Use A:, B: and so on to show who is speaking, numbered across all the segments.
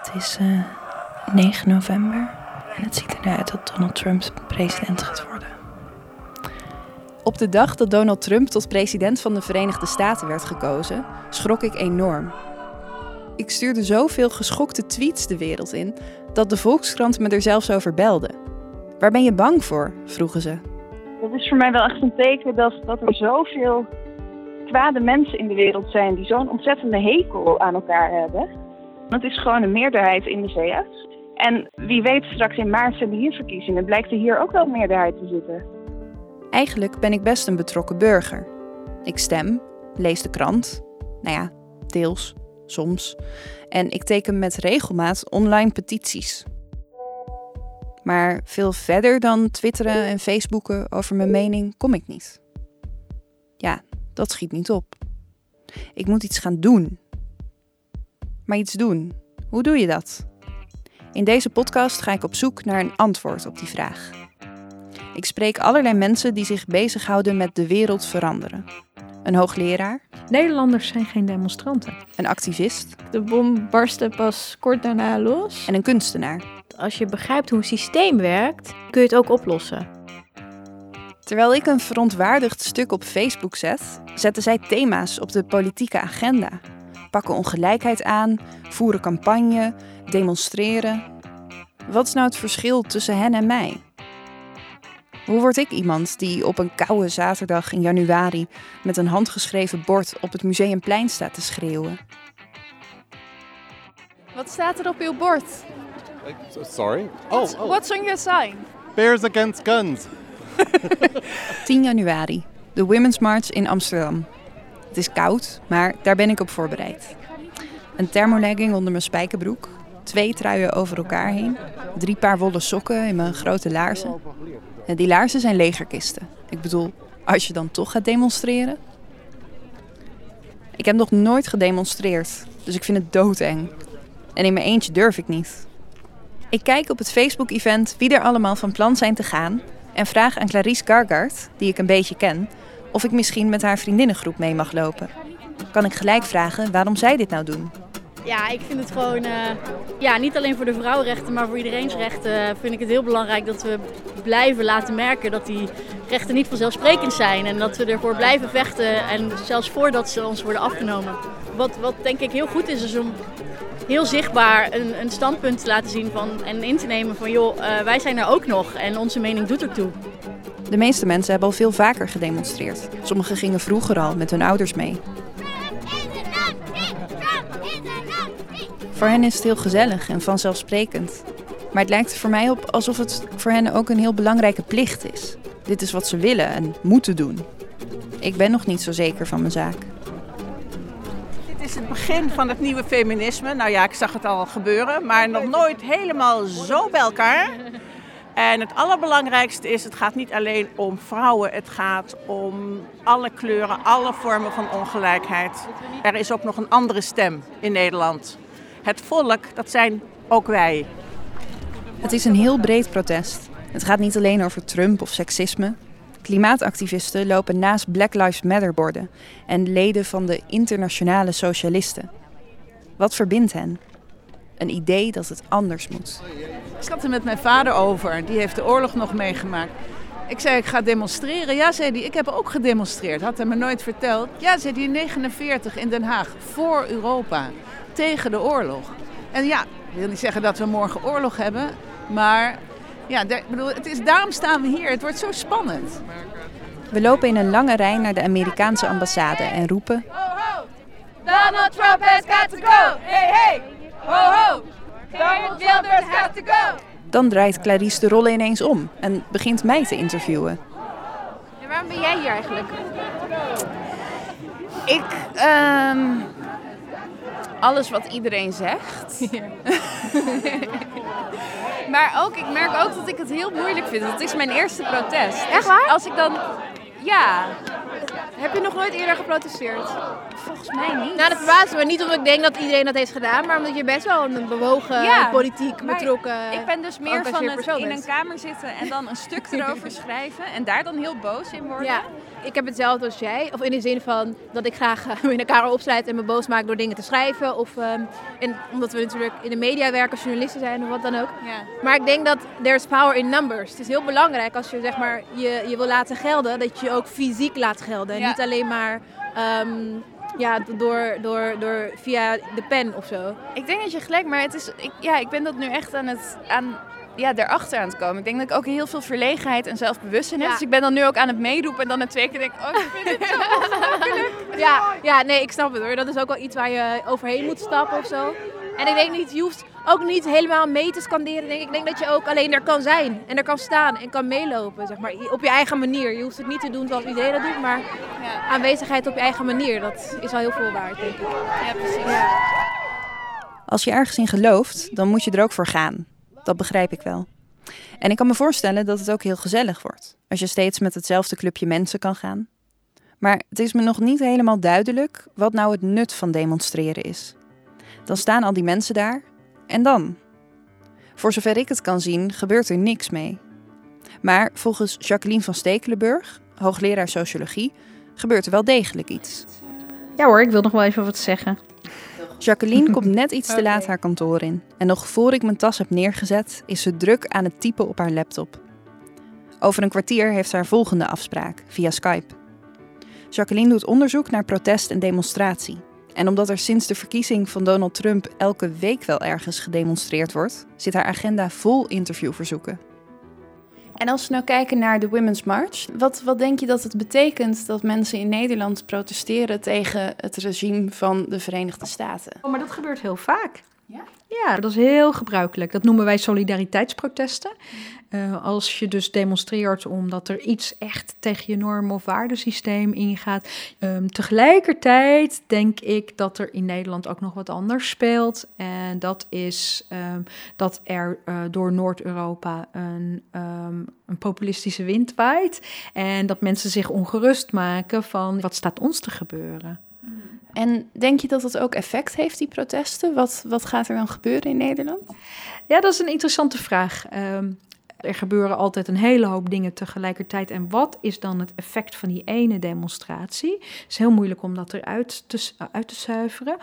A: Het is uh, 9 november en het ziet eruit dat Donald Trump president gaat worden.
B: Op de dag dat Donald Trump tot president van de Verenigde Staten werd gekozen, schrok ik enorm. Ik stuurde zoveel geschokte tweets de wereld in dat de Volkskrant me er zelfs over belde. Waar ben je bang voor? vroegen ze.
C: Dat is voor mij wel echt een teken dat, dat er zoveel kwade mensen in de wereld zijn die zo'n ontzettende hekel aan elkaar hebben. Dat is gewoon een meerderheid in de VS. En wie weet, straks in maart zijn de hier verkiezingen, blijkt er hier ook wel een meerderheid te zitten.
B: Eigenlijk ben ik best een betrokken burger. Ik stem, lees de krant. Nou ja, deels, soms. En ik teken met regelmaat online petities. Maar veel verder dan twitteren en facebooken over mijn mening kom ik niet. Ja, dat schiet niet op. Ik moet iets gaan doen. Maar iets doen, hoe doe je dat? In deze podcast ga ik op zoek naar een antwoord op die vraag. Ik spreek allerlei mensen die zich bezighouden met de wereld veranderen. Een hoogleraar.
D: Nederlanders zijn geen demonstranten.
B: Een activist.
D: De bom barstte pas kort daarna los.
B: En een kunstenaar.
D: Als je begrijpt hoe een systeem werkt, kun je het ook oplossen.
B: Terwijl ik een verontwaardigd stuk op Facebook zet, zetten zij thema's op de politieke agenda. Pakken ongelijkheid aan, voeren campagne, demonstreren. Wat is nou het verschil tussen hen en mij? Hoe word ik iemand die op een koude zaterdag in januari met een handgeschreven bord op het museumplein staat te schreeuwen?
E: Wat staat er op uw bord?
F: Sorry?
E: What's,
F: oh, oh.
E: what's on your sign?
F: Bears against guns.
B: 10 januari, de Women's March in Amsterdam. Het is koud, maar daar ben ik op voorbereid. Een thermolegging onder mijn spijkerbroek, twee truien over elkaar heen, drie paar wollen sokken in mijn grote laarzen. En die laarzen zijn legerkisten. Ik bedoel, als je dan toch gaat demonstreren. Ik heb nog nooit gedemonstreerd, dus ik vind het doodeng. En in mijn eentje durf ik niet. Ik kijk op het Facebook-event wie er allemaal van plan zijn te gaan en vraag aan Clarice Gargard, die ik een beetje ken, of ik misschien met haar vriendinnengroep mee mag lopen. Kan ik gelijk vragen waarom zij dit nou doen?
G: Ja, ik vind het gewoon, uh, ja, niet alleen voor de vrouwenrechten, maar voor iedereen's rechten vind ik het heel belangrijk dat we blijven laten merken dat die rechten niet vanzelfsprekend zijn. En dat we ervoor blijven vechten en zelfs voordat ze ons worden afgenomen. Wat, wat denk ik heel goed is, is om heel zichtbaar een, een standpunt te laten zien van, en in te nemen van joh, uh, wij zijn er ook nog en onze mening doet ertoe.
B: De meeste mensen hebben al veel vaker gedemonstreerd. Sommigen gingen vroeger al met hun ouders mee. Voor hen is het heel gezellig en vanzelfsprekend. Maar het lijkt er voor mij op alsof het voor hen ook een heel belangrijke plicht is. Dit is wat ze willen en moeten doen. Ik ben nog niet zo zeker van mijn zaak.
H: Dit is het begin van het nieuwe feminisme. Nou ja, ik zag het al gebeuren, maar nog nooit helemaal zo bij elkaar. En het allerbelangrijkste is, het gaat niet alleen om vrouwen, het gaat om alle kleuren, alle vormen van ongelijkheid. Er is ook nog een andere stem in Nederland. Het volk, dat zijn ook wij.
B: Het is een heel breed protest. Het gaat niet alleen over Trump of seksisme. Klimaatactivisten lopen naast Black Lives Matter borden en leden van de internationale socialisten. Wat verbindt hen? Een idee dat het anders moet.
H: Ik zat er met mijn vader over, die heeft de oorlog nog meegemaakt. Ik zei, ik ga demonstreren. Ja, zei hij, ik heb ook gedemonstreerd. Had hij me nooit verteld. Ja, zei hij, in 49 in Den Haag, voor Europa, tegen de oorlog. En ja, ik wil niet zeggen dat we morgen oorlog hebben, maar ja, ik bedoel, het is, daarom staan we hier. Het wordt zo spannend.
B: We lopen in een lange rij naar de Amerikaanse ambassade en roepen...
I: Ho, ho! Donald Trump has got to go! Hey, hey! Ho, ho! Donald Wilders has to go!
B: Dan draait Clarice de rollen ineens om en begint mij te interviewen.
E: En waarom ben jij hier eigenlijk?
A: Ik, um, alles wat iedereen zegt. Ja. maar ook, ik merk ook dat ik het heel moeilijk vind. Het is mijn eerste protest.
E: Echt waar?
A: Als ik dan, ja.
E: Nooit eerder geprotesteerd? volgens mij niet.
D: Nou, dat verbaast me niet omdat ik denk dat iedereen dat heeft gedaan, maar omdat je best wel een bewogen,
E: Ja,
D: politiek betrokken.
E: Ik ben dus meer van het in
D: bent.
E: een kamer zitten en dan een stuk erover schrijven en daar dan heel boos in worden.
D: Ja, ik heb hetzelfde als jij. Of in de zin van dat ik graag eh, in kamer opsluit en me boos maak door dingen te schrijven. Of ehm, en omdat we natuurlijk in de media werken, journalisten zijn of wat dan ook.
E: Ja.
D: Maar ik denk dat there's power in numbers. Het is heel belangrijk als je zeg maar je, je wil laten gelden, dat je je ook fysiek laat gelden. En
E: Ja.
D: niet alleen maar ehm, ja, door, door, door via de pen of zo.
E: Ik denk dat je gelijk, maar het is, ik, ja, ik ben dat nu echt aan het, aan, ja, daarachter aan het komen. Ik denk dat ik ook heel veel verlegenheid en zelfbewustzijn heb.
D: Ja.
E: Dus ik ben dan nu ook aan het meeroepen en dan na twee keer denk ik, oh, ik vind het zo ongemakkelijk.
D: Ja, ja, nee, ik snap het hoor. Dat is ook wel iets waar je overheen moet stappen of zo. En ik denk niet, je hoeft ook niet helemaal mee te scanderen. Denk ik. ik denk dat je ook alleen er kan zijn en er kan staan en kan meelopen, zeg maar, op je eigen manier. Je hoeft het niet te doen zoals iedereen dat doet, maar
E: Ja,
D: aanwezigheid op je eigen manier, dat is wel heel veel waard, denk ik.
E: ja precies.
B: Als je ergens in gelooft, dan moet je er ook voor gaan. Dat begrijp ik wel. En ik kan me voorstellen dat het ook heel gezellig wordt. Als je steeds met hetzelfde clubje mensen kan gaan. Maar het is me nog niet helemaal duidelijk wat nou het nut van demonstreren is. Dan staan al die mensen daar. En dan? Voor zover ik het kan zien, gebeurt er niks mee. Maar volgens Jacqueline van Stekelenburg, hoogleraar sociologie, gebeurt er wel degelijk iets.
J: Ja hoor, ik wil nog wel even wat zeggen.
B: Jacqueline komt net iets te laat haar kantoor in. En nog voor ik mijn tas heb neergezet, is ze druk aan het typen op haar laptop. Over een kwartier heeft ze haar volgende afspraak via Skype. Jacqueline doet onderzoek naar protest en demonstratie. En omdat er sinds de verkiezing van Donald Trump elke week wel ergens gedemonstreerd wordt, zit haar agenda vol interviewverzoeken. En als we nou kijken naar de Women's March, wat, wat denk je dat het betekent dat mensen in Nederland protesteren tegen het regime van de Verenigde Staten?
J: Oh, maar dat gebeurt heel vaak.
B: Ja?
J: Ja, dat is heel gebruikelijk. Dat noemen wij solidariteitsprotesten. Eh, als je dus demonstreert omdat er iets echt tegen je norm- of waardesysteem ingaat. Ehm, tegelijkertijd denk ik dat er in Nederland ook nog wat anders speelt. En dat is ehm, dat er eh, door Noord-Europa een, ehm, een populistische wind waait. En dat mensen zich ongerust maken van wat staat ons te gebeuren.
B: En denk je dat het ook effect heeft, die protesten? Wat, wat gaat er dan gebeuren in Nederland?
J: Ja, dat is een interessante vraag. Ehm, er gebeuren altijd een hele hoop dingen tegelijkertijd. En wat is dan het effect van die ene demonstratie? Het is heel moeilijk om dat eruit te, s- uit te zuiveren.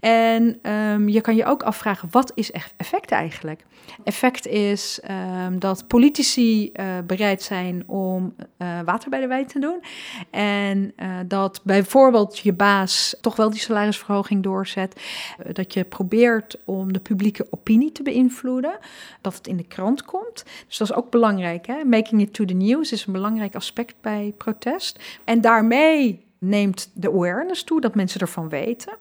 J: En ehm, je kan je ook afvragen, wat is eff- effect eigenlijk? Effect is ehm, dat politici eh, bereid zijn om eh, water bij de wijn te doen. En eh, dat bijvoorbeeld je baas toch wel die salarisverhoging doorzet. Eh, dat je probeert om de publieke opinie te beïnvloeden. Dat het in de krant komt. Dus is ook belangrijk. Hè? Making it to the news is een belangrijk aspect bij protest. En daarmee neemt de awareness toe, dat mensen ervan weten.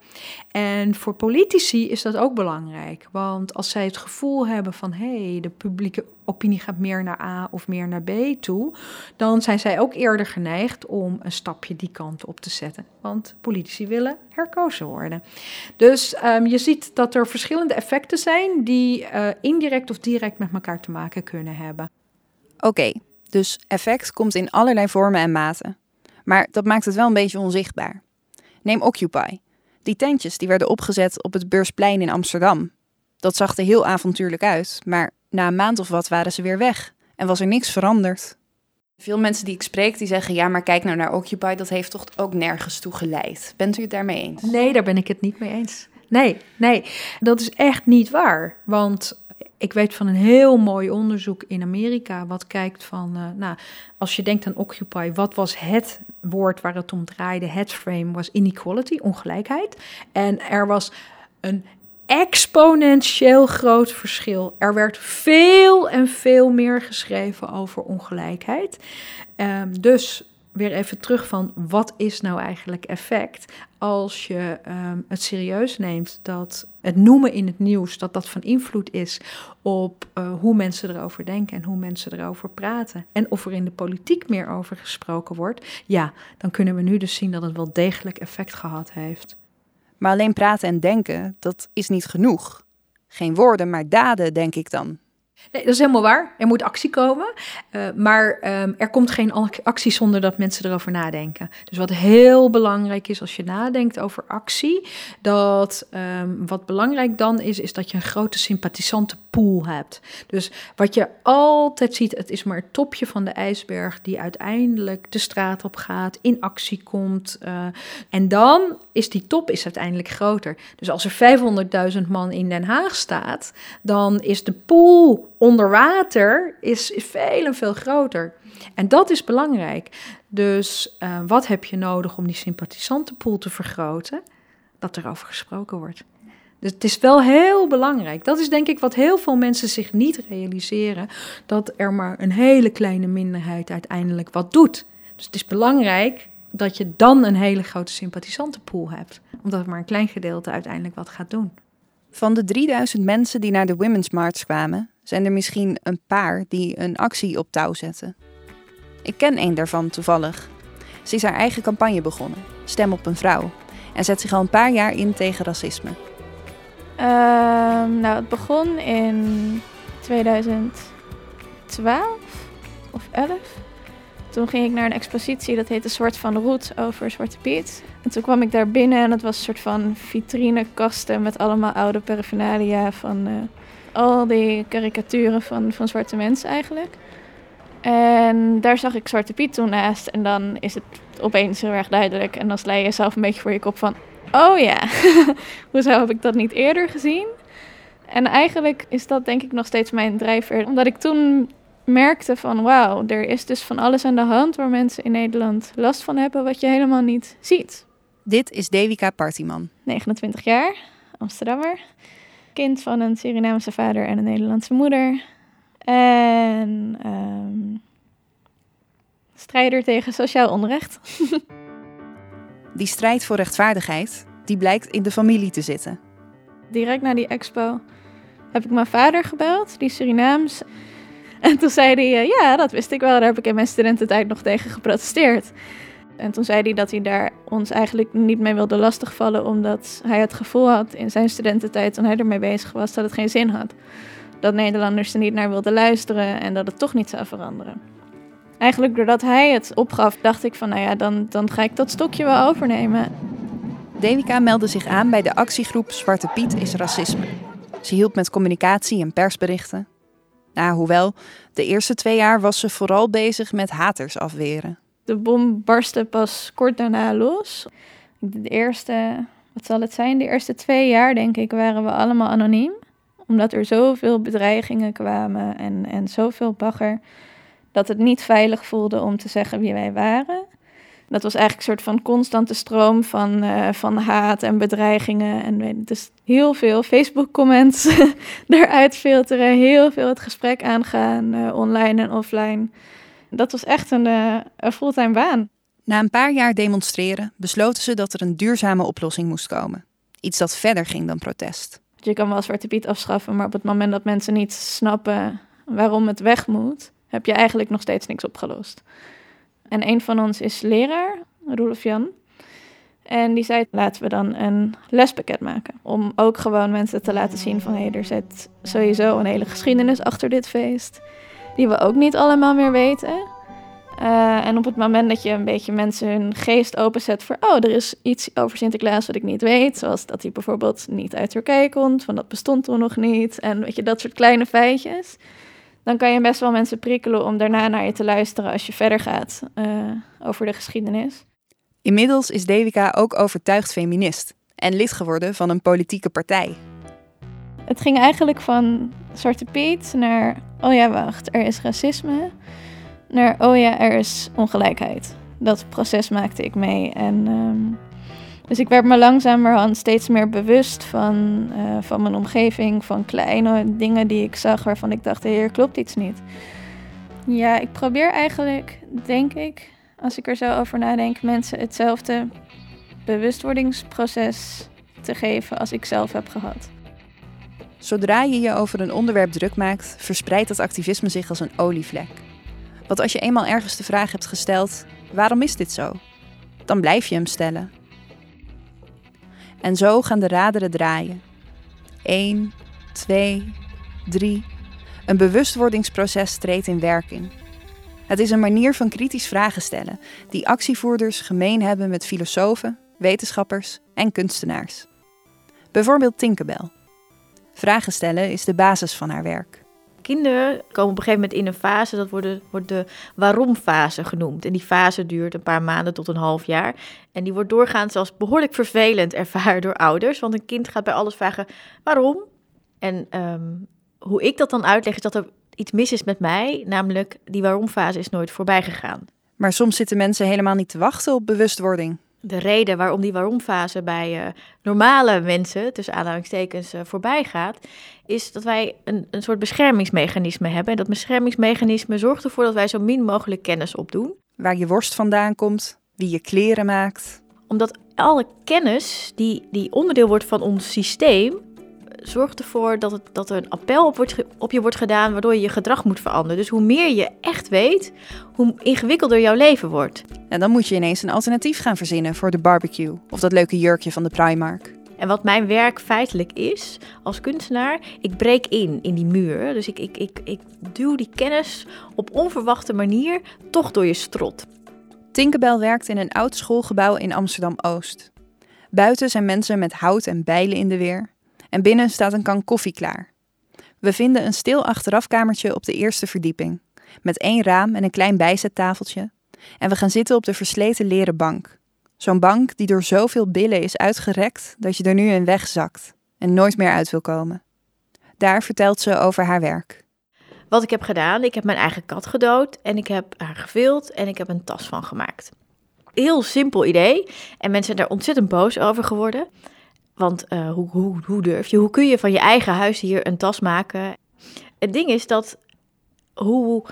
J: En voor politici is dat ook belangrijk. Want als zij het gevoel hebben van... hé, hey, de publieke opinie gaat meer naar A of meer naar B toe... dan zijn zij ook eerder geneigd om een stapje die kant op te zetten. Want politici willen herkozen worden. Dus ehm, je ziet dat er verschillende effecten zijn... die eh, indirect of direct met elkaar te maken kunnen hebben.
B: Oké, dus effect komt in allerlei vormen en maten. Maar dat maakt het wel een beetje onzichtbaar. Neem Occupy. Die tentjes die werden opgezet op het Beursplein in Amsterdam. Dat zag er heel avontuurlijk uit, maar na een maand of wat waren ze weer weg en was er niks veranderd. Veel mensen die ik spreek, die zeggen: ja, maar kijk nou naar Occupy, dat heeft toch ook nergens toe geleid. Bent u het daarmee eens?
J: Nee, daar ben ik het niet mee eens. Nee, nee, dat is echt niet waar. Want ik weet van een heel mooi onderzoek in Amerika, wat kijkt van, uh, nou, als je denkt aan Occupy, wat was het woord waar het om draaide? Het frame was inequality, ongelijkheid. En er was een exponentieel groot verschil. Er werd veel en veel meer geschreven over ongelijkheid. Um, dus weer even terug van wat is nou eigenlijk effect als je um, het serieus neemt dat het noemen in het nieuws dat dat van invloed is op uh, hoe mensen erover denken en hoe mensen erover praten en of er in de politiek meer over gesproken wordt, ja, dan kunnen we nu dus zien dat het wel degelijk effect gehad heeft.
B: Maar alleen praten en denken, dat is niet genoeg. Geen woorden, maar daden, denk ik dan.
J: Nee, dat is helemaal waar. Er moet actie komen. Uh, maar um, er komt geen actie zonder dat mensen erover nadenken. Dus wat heel belangrijk is als je nadenkt over actie, dat um, wat belangrijk dan is, is dat je een grote sympathisante pool hebt. Dus wat je altijd ziet, het is maar het topje van de ijsberg die uiteindelijk de straat op gaat, in actie komt. Uh, en dan is die top is uiteindelijk groter. Dus als er 500.000 man in Den Haag staat, dan is de pool onder water is, veel en veel groter. En dat is belangrijk. Dus uh, wat heb je nodig om die sympathisantenpool te vergroten? Dat er over gesproken wordt. Dus het is wel heel belangrijk. Dat is denk ik wat heel veel mensen zich niet realiseren: dat er maar een hele kleine minderheid uiteindelijk wat doet. Dus het is belangrijk dat je dan een hele grote sympathisantenpool hebt, omdat maar een klein gedeelte uiteindelijk wat gaat doen.
B: Van de 3000 mensen die naar de Women's March kwamen, zijn er misschien een paar die een actie op touw zetten. Ik ken een daarvan toevallig. Ze is haar eigen campagne begonnen, Stem op een vrouw, en zet zich al een paar jaar in tegen racisme.
K: Uh, nou, het begon in 2012 of 11. Toen ging ik naar een expositie, dat heette Zwart van Roet, over Zwarte Piet. En toen kwam ik daar binnen en het was een soort van vitrinekasten met allemaal oude paraphernalia van uh, al die karikaturen van, van zwarte mensen eigenlijk. En daar zag ik Zwarte Piet toen naast en dan is het opeens heel erg duidelijk. En dan sla je jezelf een beetje voor je kop van, oh ja, hoezo heb ik dat niet eerder gezien? En eigenlijk is dat denk ik nog steeds mijn drijfveer. Omdat ik toen merkte van wauw, er is dus van alles aan de hand waar mensen in Nederland last van hebben wat je helemaal niet ziet.
B: Dit is Devika Partiman.
K: 29 jaar, Amsterdammer. Kind van een Surinaamse vader en een Nederlandse moeder. En um, strijder tegen sociaal onrecht.
B: die strijd voor rechtvaardigheid, die blijkt in de familie te zitten.
K: Direct na die expo heb ik mijn vader gebeld, die Surinaams. En toen zei hij, eh, ja, dat wist ik wel. Daar heb ik in mijn studententijd nog tegen geprotesteerd. En toen zei hij dat hij daar ons eigenlijk niet mee wilde lastigvallen, omdat hij het gevoel had in zijn studententijd, toen hij ermee bezig was, dat het geen zin had. Dat Nederlanders er niet naar wilden luisteren en dat het toch niet zou veranderen. Eigenlijk doordat hij het opgaf, dacht ik van, nou ja, dan, dan ga ik dat stokje wel overnemen.
B: Devika meldde zich aan bij de actiegroep Zwarte Piet is racisme. Ze hielp met communicatie en persberichten. Nou, hoewel, de eerste twee jaar was ze vooral bezig met haters afweren.
K: De bom barstte pas kort daarna los. De eerste, wat zal het zijn? De eerste twee jaar, denk ik, waren we allemaal anoniem. Omdat er zoveel bedreigingen kwamen en, en zoveel bagger. Dat het niet veilig voelde om te zeggen wie wij waren. Dat was eigenlijk een soort van constante stroom van, uh, van haat en bedreigingen. En dus heel veel Facebook-comments eruit filteren, heel veel het gesprek aangaan, uh, online en offline. Dat was echt een, uh, een fulltime baan.
B: Na een paar jaar demonstreren besloten ze dat er een duurzame oplossing moest komen. Iets dat verder ging dan protest.
K: Je kan wel Zwarte Piet afschaffen, maar op het moment dat mensen niet snappen waarom het weg moet, heb je eigenlijk nog steeds niks opgelost. En een van ons is leraar, Roelof Jan. En die zei, laten we dan een lespakket maken. Om ook gewoon mensen te laten zien van... hé, hey, er zit sowieso een hele geschiedenis achter dit feest. Die we ook niet allemaal meer weten. Uh, en op het moment dat je een beetje mensen hun geest openzet voor... oh, er is iets over Sinterklaas wat ik niet weet. Zoals dat hij bijvoorbeeld niet uit Turkije komt. Van dat bestond toen nog niet. En weet je, dat soort kleine feitjes dan kan je best wel mensen prikkelen om daarna naar je te luisteren als je verder gaat uh, over de geschiedenis.
B: Inmiddels is Devika ook overtuigd feminist en lid geworden van een politieke partij.
K: Het ging eigenlijk van Zwarte Piet naar, oh ja, wacht, er is racisme, naar, oh ja, er is ongelijkheid. Dat proces maakte ik mee en um, dus ik werd me langzamerhand steeds meer bewust van, uh, van mijn omgeving, van kleine dingen die ik zag waarvan ik dacht, hier klopt iets niet. Ja, ik probeer eigenlijk, denk ik, als ik er zo over nadenk, mensen hetzelfde bewustwordingsproces te geven als ik zelf heb gehad.
B: Zodra je je over een onderwerp druk maakt, verspreidt dat activisme zich als een olievlek. Want als je eenmaal ergens de vraag hebt gesteld: waarom is dit zo? Dan blijf je hem stellen. En zo gaan de raderen draaien. 1, 2, 3. Een bewustwordingsproces treedt in werking. Het is een manier van kritisch vragen stellen die actievoerders gemeen hebben met filosofen, wetenschappers en kunstenaars. Bijvoorbeeld Tinkerbell. Vragen stellen is de basis van haar werk.
L: Kinderen komen op een gegeven moment in een fase, dat wordt de, wordt de waarom-fase genoemd. En die fase duurt een paar maanden tot een half jaar. En die wordt doorgaans als behoorlijk vervelend ervaren door ouders. Want een kind gaat bij alles vragen waarom. En ehm, hoe ik dat dan uitleg is dat er iets mis is met mij. Namelijk, die waarom-fase is nooit voorbij gegaan.
B: Maar soms zitten mensen helemaal niet te wachten op bewustwording.
L: De reden waarom die waarom-fase bij uh, normale mensen, tussen aanhalingstekens, uh, voorbij gaat, is dat wij een, een soort beschermingsmechanisme hebben. En dat beschermingsmechanisme zorgt ervoor dat wij zo min mogelijk kennis opdoen.
B: Waar je worst vandaan komt, wie je kleren maakt.
L: Omdat alle kennis die, die onderdeel wordt van ons systeem, zorgt ervoor dat, het, dat er een appel op, wordt, op je wordt gedaan, waardoor je je gedrag moet veranderen. Dus hoe meer je echt weet, hoe ingewikkelder jouw leven wordt.
B: En dan moet je ineens een alternatief gaan verzinnen voor de barbecue of dat leuke jurkje van de Primark.
L: En wat mijn werk feitelijk is als kunstenaar, ik breek in in die muur. Dus ik, ik, ik, ik duw die kennis op onverwachte manier toch door je strot.
B: Tinkerbell werkt in een oud schoolgebouw in Amsterdam-Oost. Buiten zijn mensen met hout en bijlen in de weer en binnen staat een kan koffie klaar. We vinden een stil achterafkamertje op de eerste verdieping, met één raam en een klein bijzettafeltje. En we gaan zitten op de versleten leren bank. Zo'n bank die door zoveel billen is uitgerekt dat je er nu in wegzakt en nooit meer uit wil komen. Daar vertelt ze over haar werk.
L: Wat ik heb gedaan, ik heb mijn eigen kat gedood en ik heb haar gevild en ik heb een tas van gemaakt. Heel simpel idee en mensen zijn daar ontzettend boos over geworden. Want uh, hoe, hoe, durf je? Hoe kun je van je eigen huis hier een tas maken? Het ding is dat hoe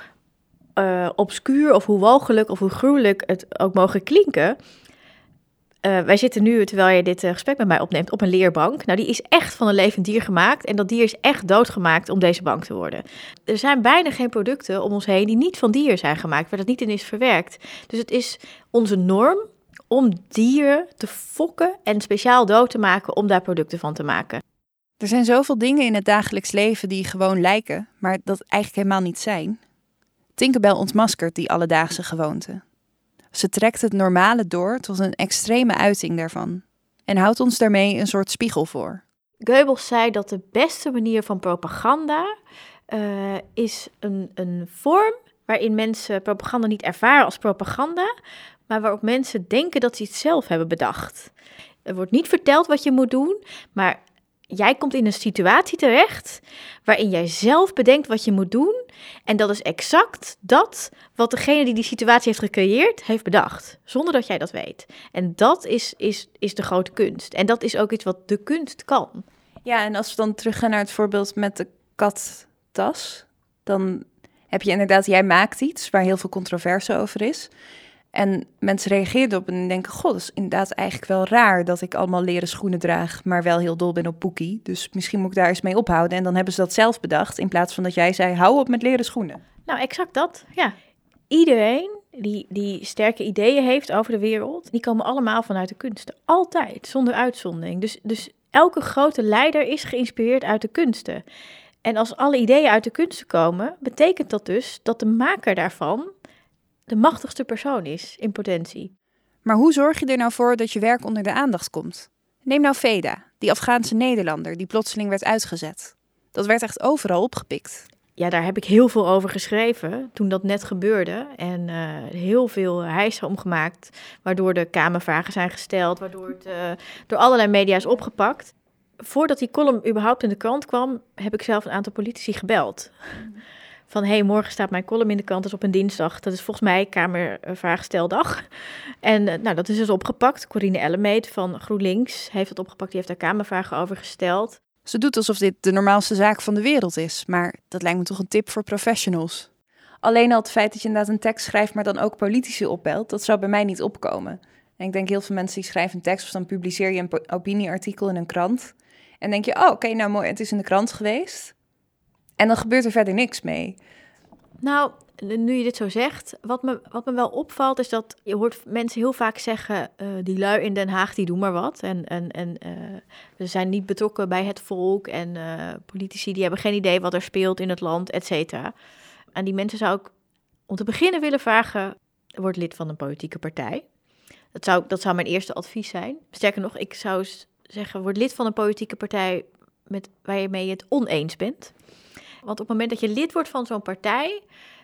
L: uh, obscuur of hoe walgelijk of hoe gruwelijk het ook mogen klinken. Uh, wij zitten nu, terwijl je dit gesprek met mij opneemt, op een leerbank. Nou, die is echt van een levend dier gemaakt. En dat dier is echt doodgemaakt om deze bank te worden. Er zijn bijna geen producten om ons heen die niet van dier zijn gemaakt, waar dat niet in is verwerkt. Dus het is onze norm om dieren te fokken en speciaal dood te maken om daar producten van te maken.
B: Er zijn zoveel dingen in het dagelijks leven die gewoon lijken, maar dat eigenlijk helemaal niet zijn. Tinkerbell ontmaskert die alledaagse gewoonte. Ze trekt het normale door tot een extreme uiting daarvan en houdt ons daarmee een soort spiegel voor.
L: Goebbels zei dat de beste manier van propaganda uh, is een, een vorm waarin mensen propaganda niet ervaren als propaganda, maar waarop mensen denken dat ze het zelf hebben bedacht. Er wordt niet verteld wat je moet doen, maar jij komt in een situatie terecht waarin jij zelf bedenkt wat je moet doen. En dat is exact dat wat degene die die situatie heeft gecreëerd, heeft bedacht. Zonder dat jij dat weet. En dat is, is, is de grote kunst. En dat is ook iets wat de kunst kan.
B: Ja, en als we dan teruggaan naar het voorbeeld met de kattas, dan heb je inderdaad, jij maakt iets waar heel veel controverse over is. En mensen reageerden op en denken: God, dat is inderdaad eigenlijk wel raar dat ik allemaal leren schoenen draag, maar wel heel dol ben op Poekie. Dus misschien moet ik daar eens mee ophouden. En dan hebben ze dat zelf bedacht, in plaats van dat jij zei: hou op met leren schoenen.
L: Nou, exact dat. Ja. Iedereen die, die sterke ideeën heeft over de wereld, die komen allemaal vanuit de kunsten. Altijd, zonder uitzondering. Dus, dus elke grote leider is geïnspireerd uit de kunsten. En als alle ideeën uit de kunsten komen, betekent dat dus dat de maker daarvan de machtigste persoon is in potentie.
B: Maar hoe zorg je er nou voor dat je werk onder de aandacht komt? Neem nou Veda, die Afghaanse Nederlander die plotseling werd uitgezet. Dat werd echt overal opgepikt.
L: Ja, daar heb ik heel veel over geschreven toen dat net gebeurde. En uh, heel veel hijsen omgemaakt, waardoor de Kamervragen zijn gesteld, waardoor het uh, door allerlei media is opgepakt. Voordat die column überhaupt in de krant kwam, heb ik zelf een aantal politici gebeld. Van hey, morgen staat mijn column in de krant, dat is op een dinsdag. Dat is volgens mij Kamervraagsteldag. En uh, nou, dat is dus opgepakt. Corine Ellemeet van GroenLinks heeft het opgepakt. Die heeft daar Kamervragen over gesteld.
B: Ze doet alsof dit de normaalste zaak van de wereld is. Maar dat lijkt me toch een tip voor professionals. Alleen al het feit dat je inderdaad een tekst schrijft, maar dan ook politici opbelt, dat zou bij mij niet opkomen. En ik denk heel veel mensen die schrijven een tekst of dan publiceer je een opinieartikel in een krant. En denk je, oh oké, nou mooi, het is in de krant geweest. En dan gebeurt er verder niks mee.
L: Nou, nu je dit zo zegt, wat me, wat me wel opvalt is dat je hoort mensen heel vaak zeggen, eh, die lui in Den Haag die doen maar wat. En, en, en uh, we zijn niet betrokken bij het volk en uh, politici die hebben geen idee wat er speelt in het land, et cetera. En die mensen zou ik om te beginnen willen vragen, word lid van een politieke partij. Dat zou, dat zou mijn eerste advies zijn. Sterker nog, ik zou zeggen, word lid van een politieke partij met, waarmee je het oneens bent. Want op het moment dat je lid wordt van zo'n partij,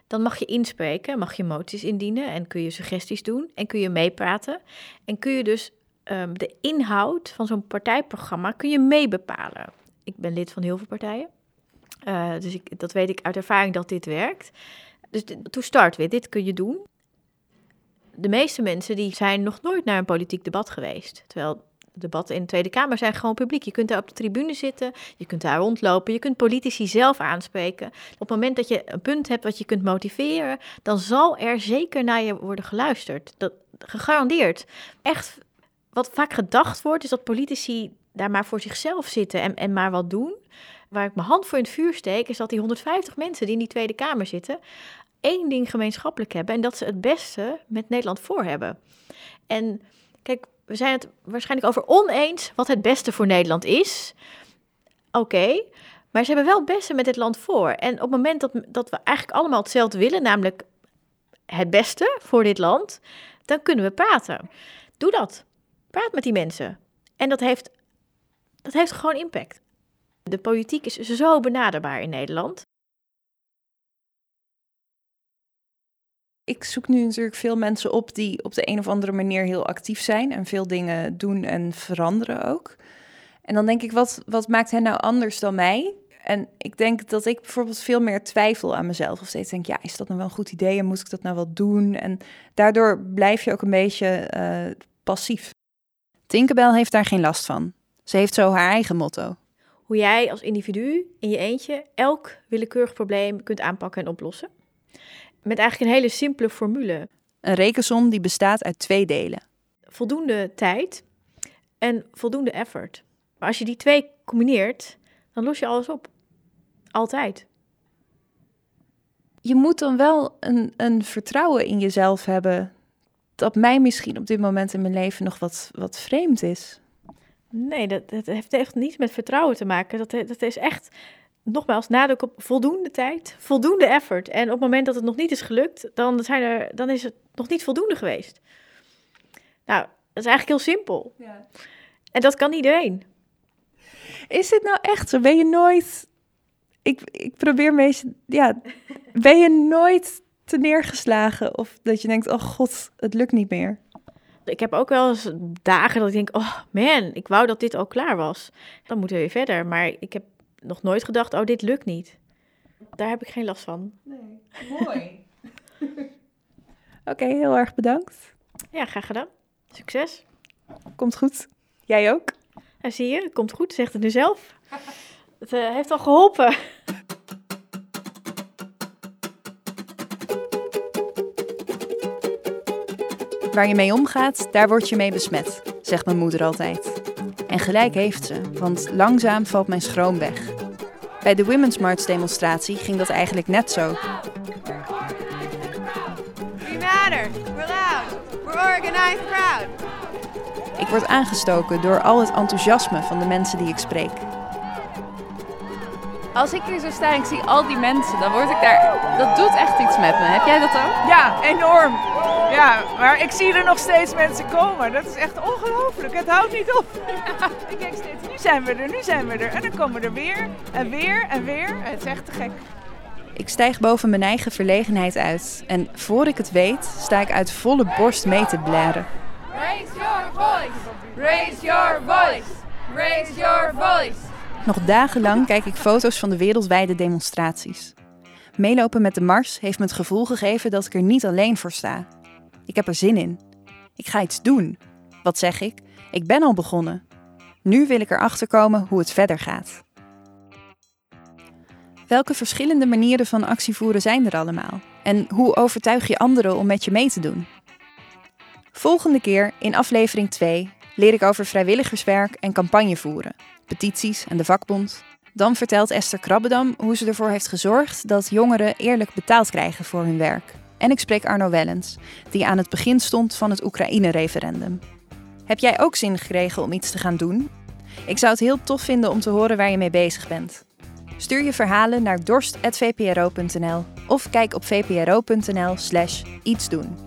L: dan mag je inspreken, mag je moties indienen en kun je suggesties doen en kun je meepraten. En kun je dus um, de inhoud van zo'n partijprogramma kun je meebepalen. Ik ben lid van heel veel partijen, uh, dus ik, dat weet ik uit ervaring dat dit werkt. Dus to start with, dit kun je doen. De meeste mensen die zijn nog nooit naar een politiek debat geweest. Terwijl debatten in de Tweede Kamer zijn gewoon publiek. Je kunt daar op de tribune zitten, je kunt daar rondlopen, je kunt politici zelf aanspreken. Op het moment dat je een punt hebt wat je kunt motiveren, dan zal er zeker naar je worden geluisterd. Dat gegarandeerd. Echt, wat vaak gedacht wordt, is dat politici daar maar voor zichzelf zitten en, en maar wat doen. Waar ik mijn hand voor in het vuur steek, is dat die 150 mensen die in die Tweede Kamer zitten, één ding gemeenschappelijk hebben. En dat ze het beste met Nederland voor hebben. En kijk, we zijn het waarschijnlijk over oneens wat het beste voor Nederland is. Oké, maar ze hebben wel het beste met dit land voor. En op het moment dat, dat we eigenlijk allemaal hetzelfde willen, namelijk het beste voor dit land, dan kunnen we praten. Doe dat. Praat met die mensen. En dat heeft, dat heeft gewoon impact. De politiek is zo benaderbaar in Nederland.
B: Ik zoek nu natuurlijk veel mensen op die op de een of andere manier heel actief zijn en veel dingen doen en veranderen ook. En dan denk ik, wat, wat maakt hen nou anders dan mij? En ik denk dat ik bijvoorbeeld veel meer twijfel aan mezelf. Of steeds denk, ja, is dat nou wel een goed idee en moet ik dat nou wel doen? En daardoor blijf je ook een beetje uh, passief. Tinkerbell heeft daar geen last van. Ze heeft zo haar eigen motto.
L: Hoe jij als individu in je eentje elk willekeurig probleem kunt aanpakken en oplossen. Met eigenlijk een hele simpele formule.
B: Een rekensom die bestaat uit twee delen.
L: Voldoende tijd en voldoende effort. Maar als je die twee combineert, dan los je alles op. Altijd.
B: Je moet dan wel een, een vertrouwen in jezelf hebben dat mij misschien op dit moment in mijn leven nog wat, wat vreemd is.
L: Nee, dat, dat heeft echt niets met vertrouwen te maken. Dat, dat is echt nogmaals, nadruk op voldoende tijd, voldoende effort. En op het moment dat het nog niet is gelukt, dan, zijn er, dan is het nog niet voldoende geweest. Nou, dat is eigenlijk heel simpel. Ja. En dat kan iedereen.
B: Is dit nou echt zo? Ben je nooit... Ik, ik probeer meestal... Ja, ben je nooit te neergeslagen? Of dat je denkt, oh god, het lukt niet meer?
L: Ik heb ook wel eens dagen dat ik denk, oh man, ik wou dat dit al klaar was. Dan moeten we weer verder. Maar ik heb nog nooit gedacht, oh, dit lukt niet. Daar heb ik geen last van.
B: Nee, mooi. Oké, heel erg bedankt.
L: Ja, graag gedaan. Succes.
B: Komt goed. Jij ook?
L: Ja, zie je, komt goed, zegt het nu zelf. Het uh, heeft al geholpen.
B: Waar je mee omgaat, daar word je mee besmet, zegt mijn moeder altijd. En gelijk heeft ze, want langzaam valt mijn schroom weg. Bij de Women's March demonstratie ging dat eigenlijk net zo.
I: We matter. We're loud. We're organized proud.
B: Ik word aangestoken door al het enthousiasme van de mensen die ik spreek.
E: Als ik hier zo sta en ik zie al die mensen, dan word ik daar. Dat doet echt iets met me. Heb jij dat ook?
H: Ja, enorm. Ja, maar ik zie er nog steeds mensen komen. Dat is echt ongelooflijk. Het houdt niet op. ik denk steeds, nu zijn we er, nu zijn we er. En dan komen er weer en weer en weer. Het is echt te gek.
B: Ik stijg boven mijn eigen verlegenheid uit. En voor ik het weet, sta ik uit volle borst mee te blaren.
I: Raise your voice! Raise your voice! Raise your voice!
B: Nog dagenlang kijk ik foto's van de wereldwijde demonstraties. Meelopen met de Mars heeft me het gevoel gegeven dat ik er niet alleen voor sta. Ik heb er zin in. Ik ga iets doen. Wat zeg ik? Ik ben al begonnen. Nu wil ik erachter komen hoe het verder gaat. Welke verschillende manieren van actievoeren zijn er allemaal? En hoe overtuig je anderen om met je mee te doen? Volgende keer in aflevering 2 leer ik over vrijwilligerswerk en campagne voeren, petities en de vakbond, Dan vertelt Esther Krabbedam hoe ze ervoor heeft gezorgd dat jongeren eerlijk betaald krijgen voor hun werk. En ik spreek Arno Wellens, die aan het begin stond van het Oekraïne-referendum. Heb jij ook zin gekregen om iets te gaan doen? Ik zou het heel tof vinden om te horen waar je mee bezig bent. Stuur je verhalen naar dorst.vpro.nl of kijk op vpro.nl/slash iets doen.